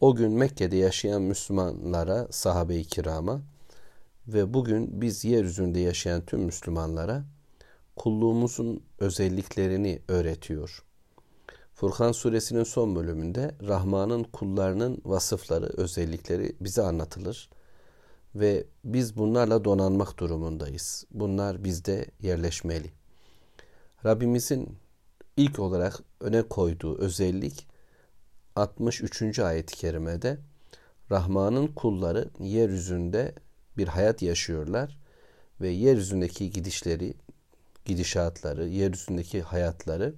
o gün Mekke'de yaşayan Müslümanlara, sahabe-i kirama ve bugün biz yeryüzünde yaşayan tüm Müslümanlara kulluğumuzun özelliklerini öğretiyor. Furkan suresinin son bölümünde Rahman'ın kullarının vasıfları, özellikleri bize anlatılır ve biz bunlarla donanmak durumundayız. Bunlar bizde yerleşmeli. Rabbimizin ilk olarak öne koyduğu özellik 63. ayet-i kerimede Rahman'ın kulları yeryüzünde bir hayat yaşıyorlar ve yeryüzündeki gidişleri, gidişatları, yeryüzündeki hayatları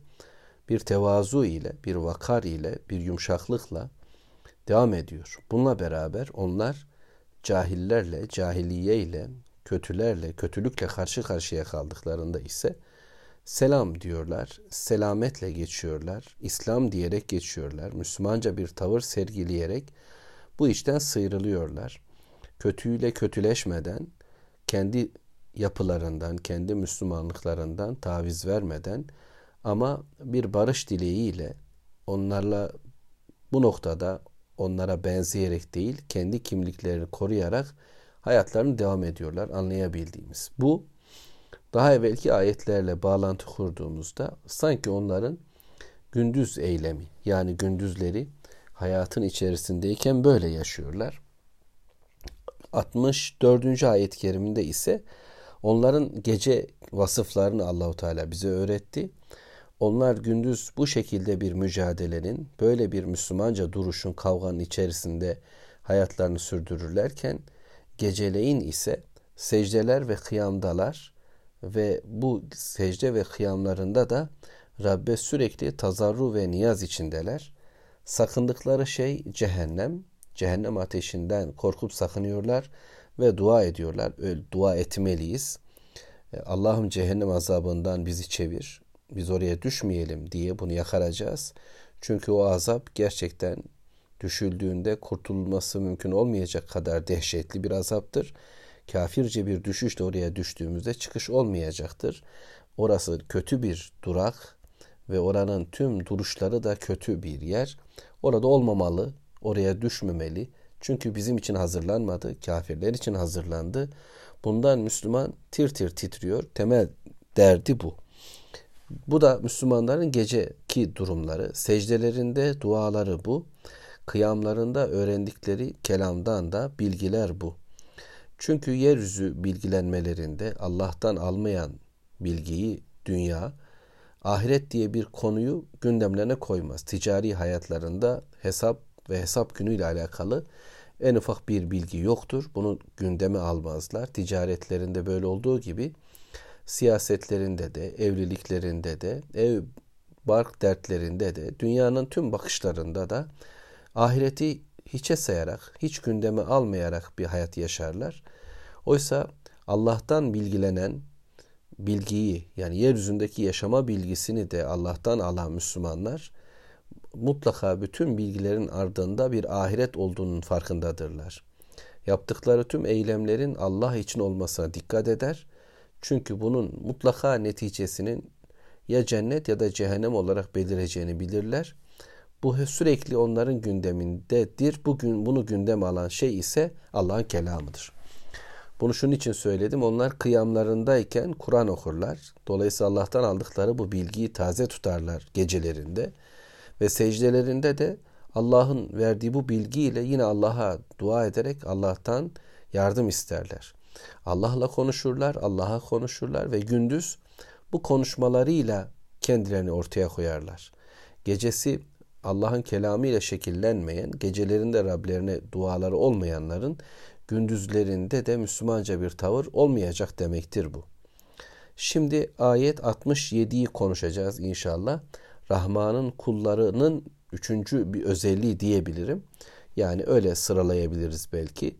bir tevazu ile, bir vakar ile, bir yumuşaklıkla devam ediyor. Bununla beraber onlar cahillerle, cahiliye ile, kötülerle, kötülükle karşı karşıya kaldıklarında ise selam diyorlar, selametle geçiyorlar, İslam diyerek geçiyorlar, Müslümanca bir tavır sergileyerek bu işten sıyrılıyorlar. Kötüyle kötüleşmeden, kendi yapılarından, kendi Müslümanlıklarından taviz vermeden ama bir barış dileğiyle onlarla bu noktada onlara benzeyerek değil, kendi kimliklerini koruyarak hayatlarını devam ediyorlar anlayabildiğimiz. Bu daha evvelki ayetlerle bağlantı kurduğumuzda sanki onların gündüz eylemi yani gündüzleri hayatın içerisindeyken böyle yaşıyorlar. 64. ayet-i keriminde ise onların gece vasıflarını Allahu Teala bize öğretti. Onlar gündüz bu şekilde bir mücadelenin, böyle bir Müslümanca duruşun, kavganın içerisinde hayatlarını sürdürürlerken geceleyin ise secdeler ve kıyamdalar ve bu secde ve kıyamlarında da Rabbe sürekli tazarru ve niyaz içindeler. Sakındıkları şey cehennem. Cehennem ateşinden korkup sakınıyorlar ve dua ediyorlar. Öyle dua etmeliyiz. E, Allah'ım cehennem azabından bizi çevir. Biz oraya düşmeyelim diye bunu yakaracağız. Çünkü o azap gerçekten düşüldüğünde kurtulması mümkün olmayacak kadar dehşetli bir azaptır kafirce bir düşüşle oraya düştüğümüzde çıkış olmayacaktır. Orası kötü bir durak ve oranın tüm duruşları da kötü bir yer. Orada olmamalı, oraya düşmemeli. Çünkü bizim için hazırlanmadı, kafirler için hazırlandı. Bundan Müslüman tir tir titriyor. Temel derdi bu. Bu da Müslümanların geceki durumları, secdelerinde duaları bu. Kıyamlarında öğrendikleri kelamdan da bilgiler bu. Çünkü yeryüzü bilgilenmelerinde Allah'tan almayan bilgiyi dünya, ahiret diye bir konuyu gündemlerine koymaz. Ticari hayatlarında hesap ve hesap günüyle alakalı en ufak bir bilgi yoktur. Bunu gündeme almazlar. Ticaretlerinde böyle olduğu gibi siyasetlerinde de, evliliklerinde de, ev bark dertlerinde de, dünyanın tüm bakışlarında da ahireti hiçe sayarak, hiç gündeme almayarak bir hayat yaşarlar. Oysa Allah'tan bilgilenen bilgiyi yani yeryüzündeki yaşama bilgisini de Allah'tan alan Müslümanlar mutlaka bütün bilgilerin ardında bir ahiret olduğunun farkındadırlar. Yaptıkları tüm eylemlerin Allah için olmasına dikkat eder. Çünkü bunun mutlaka neticesinin ya cennet ya da cehennem olarak belireceğini bilirler. Bu sürekli onların gündemindedir. Bugün bunu gündem alan şey ise Allah'ın kelamıdır. Bunu şunun için söyledim. Onlar kıyamlarındayken Kur'an okurlar. Dolayısıyla Allah'tan aldıkları bu bilgiyi taze tutarlar gecelerinde. Ve secdelerinde de Allah'ın verdiği bu bilgiyle yine Allah'a dua ederek Allah'tan yardım isterler. Allah'la konuşurlar, Allah'a konuşurlar ve gündüz bu konuşmalarıyla kendilerini ortaya koyarlar. Gecesi Allah'ın kelamıyla şekillenmeyen, gecelerinde Rablerine duaları olmayanların gündüzlerinde de Müslümanca bir tavır olmayacak demektir bu. Şimdi ayet 67'yi konuşacağız inşallah. Rahman'ın kullarının üçüncü bir özelliği diyebilirim. Yani öyle sıralayabiliriz belki.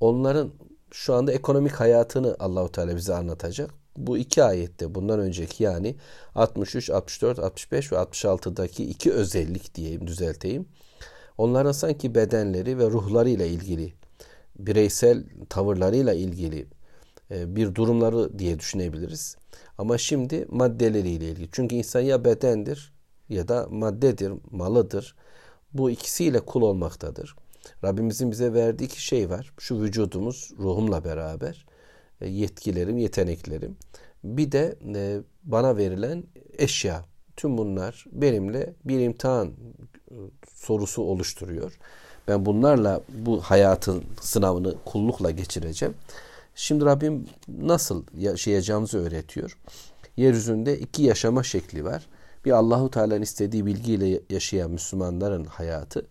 onların şu anda ekonomik hayatını Allahu Teala bize anlatacak. Bu iki ayette bundan önceki yani 63, 64, 65 ve 66'daki iki özellik diyeyim düzelteyim. Onların sanki bedenleri ve ruhlarıyla ilgili, bireysel tavırlarıyla ilgili e, bir durumları diye düşünebiliriz. Ama şimdi maddeleriyle ilgili. Çünkü insan ya bedendir ya da maddedir, malıdır. Bu ikisiyle kul olmaktadır. Rabbimizin bize verdiği iki şey var. Şu vücudumuz ruhumla beraber yetkilerim, yeteneklerim. Bir de e, bana verilen eşya. Tüm bunlar benimle bir imtihan e, sorusu oluşturuyor. Ben bunlarla bu hayatın sınavını kullukla geçireceğim. Şimdi Rabbim nasıl yaşayacağımızı öğretiyor. Yeryüzünde iki yaşama şekli var. Bir Allahu Teala'nın istediği bilgiyle yaşayan Müslümanların hayatı.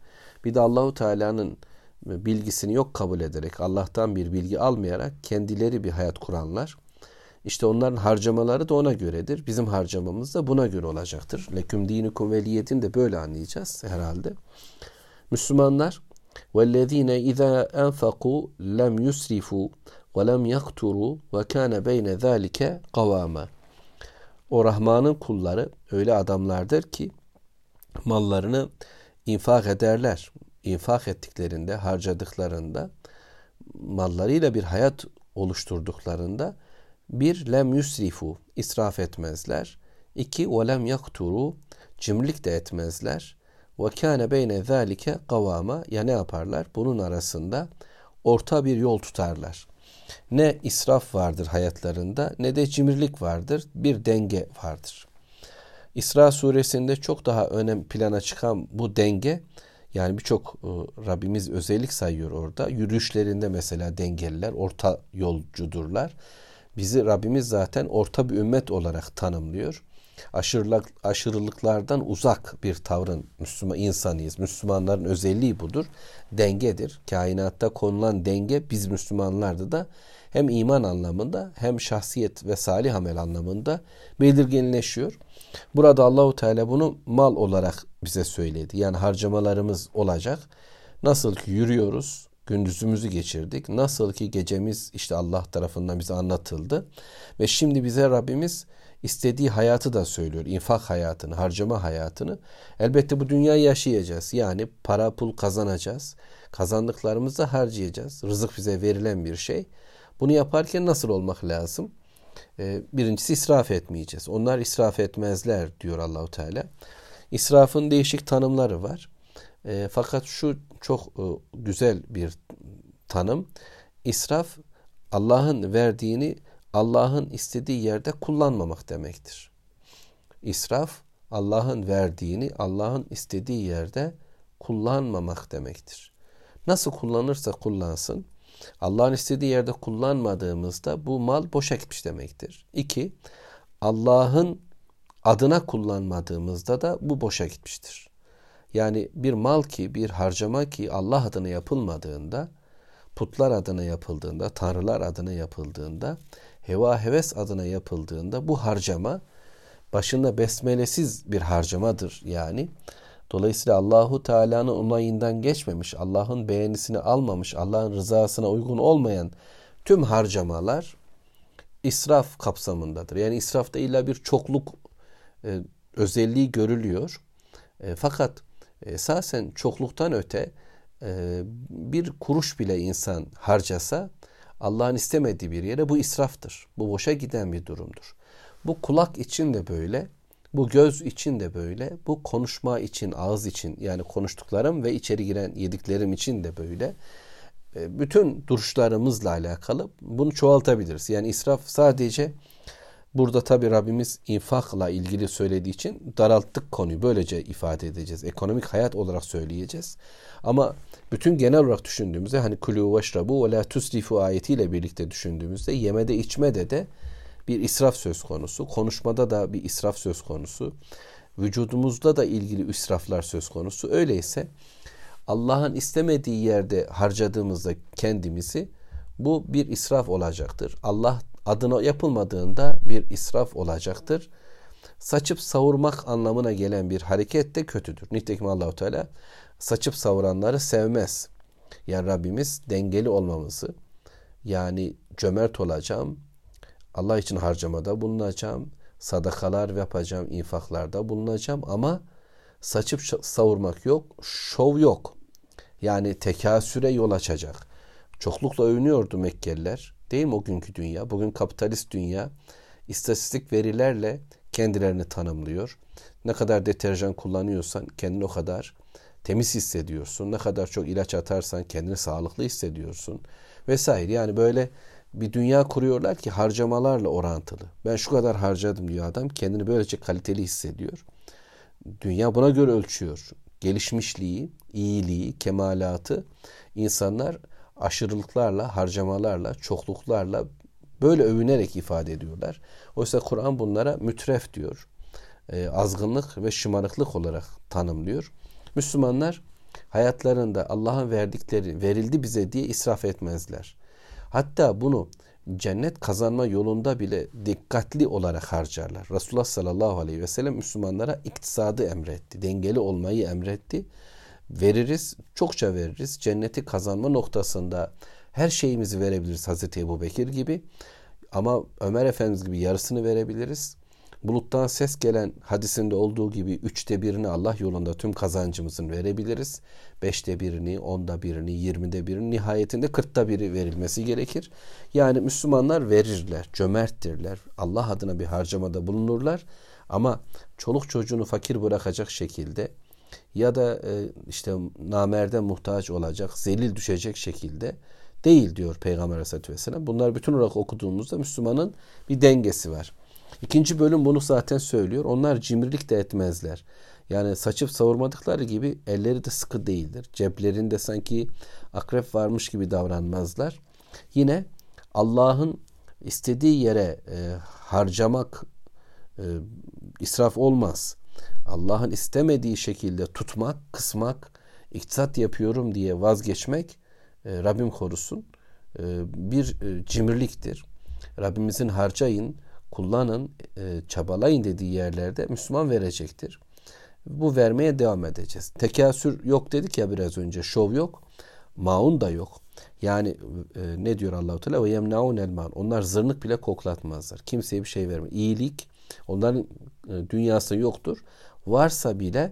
Bir de Allahu Teala'nın bilgisini yok kabul ederek Allah'tan bir bilgi almayarak kendileri bir hayat kuranlar. İşte onların harcamaları da ona göredir. Bizim harcamamız da buna göre olacaktır. Leküm dinukum veliyetin de böyle anlayacağız herhalde. Müslümanlar وَالَّذ۪ينَ اِذَا اَنْفَقُوا لَمْ يُسْرِفُوا وَلَمْ يَقْتُرُوا وَكَانَ بَيْنَ ذَٰلِكَ قَوَامًا O Rahman'ın kulları öyle adamlardır ki mallarını infak ederler. İnfak ettiklerinde, harcadıklarında, mallarıyla bir hayat oluşturduklarında bir lem yusrifu israf etmezler. İki ve lem yakturu cimrilik de etmezler. Ve kâne beyne zâlike kavama ya ne yaparlar? Bunun arasında orta bir yol tutarlar. Ne israf vardır hayatlarında ne de cimrilik vardır. Bir denge vardır. İsra suresinde çok daha önem plana çıkan bu denge yani birçok e, Rabbimiz özellik sayıyor orada. Yürüyüşlerinde mesela dengeliler, orta yolcudurlar. Bizi Rabbimiz zaten orta bir ümmet olarak tanımlıyor. Aşırılık, aşırılıklardan uzak bir tavrın Müslüman insanıyız. Müslümanların özelliği budur. Dengedir. Kainatta konulan denge biz Müslümanlarda da hem iman anlamında hem şahsiyet ve salih amel anlamında belirginleşiyor. Burada Allahu Teala bunu mal olarak bize söyledi. Yani harcamalarımız olacak. Nasıl ki yürüyoruz, gündüzümüzü geçirdik. Nasıl ki gecemiz işte Allah tarafından bize anlatıldı. Ve şimdi bize Rabbimiz istediği hayatı da söylüyor. İnfak hayatını, harcama hayatını. Elbette bu dünyayı yaşayacağız. Yani para pul kazanacağız. Kazandıklarımızı harcayacağız. Rızık bize verilen bir şey. Bunu yaparken nasıl olmak lazım? Ee, birincisi israf etmeyeceğiz. Onlar israf etmezler diyor Allahu Teala. İsrafın değişik tanımları var. E, fakat şu çok e, güzel bir tanım. İsraf Allah'ın verdiğini Allah'ın istediği yerde kullanmamak demektir. İsraf Allah'ın verdiğini Allah'ın istediği yerde kullanmamak demektir. Nasıl kullanırsa kullansın Allah'ın istediği yerde kullanmadığımızda bu mal boşa gitmiş demektir. İki, Allah'ın adına kullanmadığımızda da bu boşa gitmiştir. Yani bir mal ki, bir harcama ki Allah adına yapılmadığında, putlar adına yapıldığında, tanrılar adına yapıldığında, heva heves adına yapıldığında bu harcama başında besmelesiz bir harcamadır yani. Dolayısıyla Allahu Teala'nın onayından geçmemiş, Allah'ın beğenisini almamış, Allah'ın rızasına uygun olmayan tüm harcamalar israf kapsamındadır. Yani israfta illa bir çokluk e, özelliği görülüyor. E, fakat esasen çokluktan öte e, bir kuruş bile insan harcasa Allah'ın istemediği bir yere bu israftır. Bu boşa giden bir durumdur. Bu kulak için de böyle, bu göz için de böyle, bu konuşma için, ağız için yani konuştuklarım ve içeri giren yediklerim için de böyle. E, bütün duruşlarımızla alakalı bunu çoğaltabiliriz. Yani israf sadece Burada tabi Rabbimiz infakla ilgili söylediği için daralttık konuyu. Böylece ifade edeceğiz. Ekonomik hayat olarak söyleyeceğiz. Ama bütün genel olarak düşündüğümüzde hani kulü veşrabu ve la tusrifu ayetiyle birlikte düşündüğümüzde yemede içmede de bir israf söz konusu. Konuşmada da bir israf söz konusu. Vücudumuzda da ilgili israflar söz konusu. Öyleyse Allah'ın istemediği yerde harcadığımızda kendimizi bu bir israf olacaktır. Allah adına yapılmadığında bir israf olacaktır. Saçıp savurmak anlamına gelen bir hareket de kötüdür. Nitekim Allahu Teala saçıp savuranları sevmez. Yani Rabbimiz dengeli olmamızı yani cömert olacağım, Allah için harcamada bulunacağım, sadakalar yapacağım, infaklarda bulunacağım ama saçıp savurmak yok, şov yok. Yani tekasüre yol açacak. Çoklukla övünüyordu Mekkeliler. Değil mi o günkü dünya? Bugün kapitalist dünya istatistik verilerle kendilerini tanımlıyor. Ne kadar deterjan kullanıyorsan kendini o kadar temiz hissediyorsun. Ne kadar çok ilaç atarsan kendini sağlıklı hissediyorsun. Vesaire. Yani böyle bir dünya kuruyorlar ki harcamalarla orantılı. Ben şu kadar harcadım diyor adam. Kendini böylece kaliteli hissediyor. Dünya buna göre ölçüyor. Gelişmişliği, iyiliği, kemalatı insanlar aşırılıklarla, harcamalarla, çokluklarla böyle övünerek ifade ediyorlar. Oysa Kur'an bunlara mütref diyor. E, azgınlık ve şımarıklık olarak tanımlıyor. Müslümanlar hayatlarında Allah'ın verdikleri verildi bize diye israf etmezler. Hatta bunu cennet kazanma yolunda bile dikkatli olarak harcarlar. Resulullah sallallahu aleyhi ve sellem Müslümanlara iktisadı emretti. Dengeli olmayı emretti. Veririz, çokça veririz. Cenneti kazanma noktasında her şeyimizi verebiliriz Hazreti Ebu Bekir gibi. Ama Ömer Efendimiz gibi yarısını verebiliriz. Buluttan ses gelen hadisinde olduğu gibi üçte birini Allah yolunda tüm kazancımızın verebiliriz. Beşte birini, onda birini, yirmide birini, nihayetinde kırkta biri verilmesi gerekir. Yani Müslümanlar verirler, cömerttirler. Allah adına bir harcamada bulunurlar. Ama çoluk çocuğunu fakir bırakacak şekilde ya da e, işte namerde muhtaç olacak, zelil düşecek şekilde değil diyor Peygamber Aleyhisselatü Vesselam. Bunlar bütün olarak okuduğumuzda Müslümanın bir dengesi var. İkinci bölüm bunu zaten söylüyor. Onlar cimrilik de etmezler. Yani saçıp savurmadıkları gibi elleri de sıkı değildir. Ceplerinde sanki akrep varmış gibi davranmazlar. Yine Allah'ın istediği yere e, harcamak e, israf olmaz. Allah'ın istemediği şekilde tutmak, kısmak, iktisat yapıyorum diye vazgeçmek e, Rabbim korusun e, bir e, cimriliktir. Rabbimizin harcayın, kullanın, e, çabalayın dediği yerlerde Müslüman verecektir. Bu vermeye devam edeceğiz. Tekasür yok dedik ya biraz önce. Şov yok. Maun da yok. Yani e, ne diyor Allahu Teala? Ve yemnaun elman. Onlar zırnık bile koklatmazlar. Kimseye bir şey vermez. İyilik onların e, dünyası yoktur. Varsa bile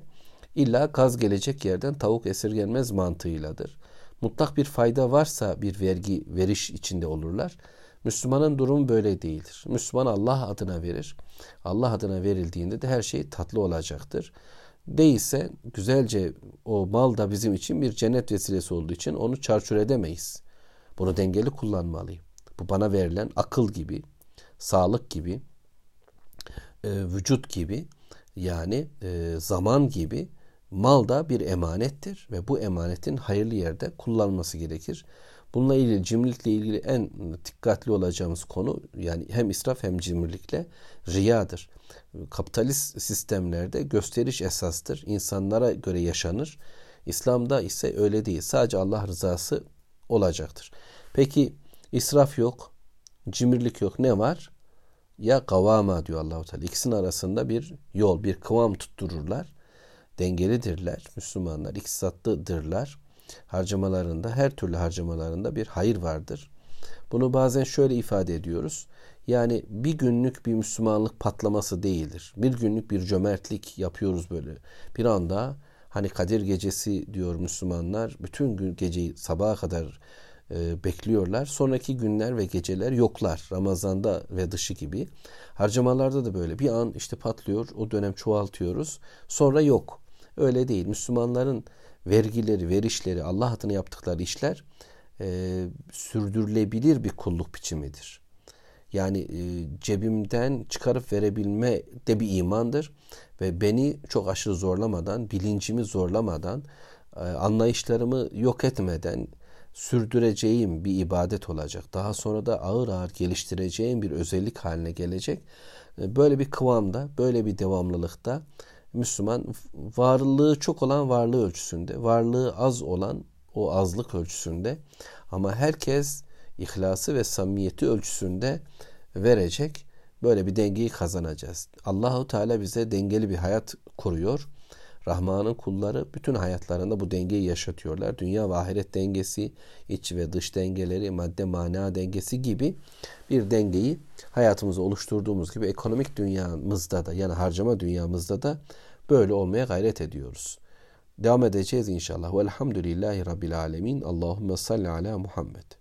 illa gaz gelecek yerden tavuk esirgenmez mantığıyladır. Mutlak bir fayda varsa bir vergi veriş içinde olurlar. Müslümanın durumu böyle değildir. Müslüman Allah adına verir. Allah adına verildiğinde de her şey tatlı olacaktır. Değilse güzelce o mal da bizim için bir cennet vesilesi olduğu için onu çarçur edemeyiz. Bunu dengeli kullanmalıyım. Bu bana verilen akıl gibi, sağlık gibi, e, vücut gibi yani e, zaman gibi mal da bir emanettir ve bu emanetin hayırlı yerde kullanılması gerekir. Bununla ilgili cimrilikle ilgili en dikkatli olacağımız konu yani hem israf hem cimrilikle riyadır. Kapitalist sistemlerde gösteriş esastır. İnsanlara göre yaşanır. İslam'da ise öyle değil. Sadece Allah rızası olacaktır. Peki israf yok, cimrilik yok. Ne var? Ya kavama diyor Allahu Teala. İkisinin arasında bir yol, bir kıvam tuttururlar. Dengelidirler. Müslümanlar iktisatlıdırlar harcamalarında her türlü harcamalarında bir hayır vardır. Bunu bazen şöyle ifade ediyoruz. Yani bir günlük bir Müslümanlık patlaması değildir. Bir günlük bir cömertlik yapıyoruz böyle. Bir anda hani Kadir gecesi diyor Müslümanlar bütün gün geceyi sabaha kadar e, bekliyorlar. Sonraki günler ve geceler yoklar. Ramazanda ve dışı gibi. Harcamalarda da böyle. Bir an işte patlıyor. O dönem çoğaltıyoruz. Sonra yok. Öyle değil. Müslümanların vergileri, verişleri, Allah adına yaptıkları işler e, sürdürülebilir bir kulluk biçimidir. Yani e, cebimden çıkarıp verebilme de bir imandır ve beni çok aşırı zorlamadan, bilincimi zorlamadan, e, anlayışlarımı yok etmeden sürdüreceğim bir ibadet olacak. Daha sonra da ağır ağır geliştireceğim bir özellik haline gelecek. E, böyle bir kıvamda, böyle bir devamlılıkta Müslüman varlığı çok olan varlığı ölçüsünde, varlığı az olan o azlık ölçüsünde ama herkes ihlası ve samimiyeti ölçüsünde verecek. Böyle bir dengeyi kazanacağız. Allahu Teala bize dengeli bir hayat kuruyor. Rahman'ın kulları bütün hayatlarında bu dengeyi yaşatıyorlar. Dünya ve ahiret dengesi, iç ve dış dengeleri, madde mana dengesi gibi bir dengeyi hayatımızda oluşturduğumuz gibi ekonomik dünyamızda da yani harcama dünyamızda da böyle olmaya gayret ediyoruz. Devam edeceğiz inşallah. Velhamdülillahi Rabbil Alemin. Allahümme salli ala Muhammed.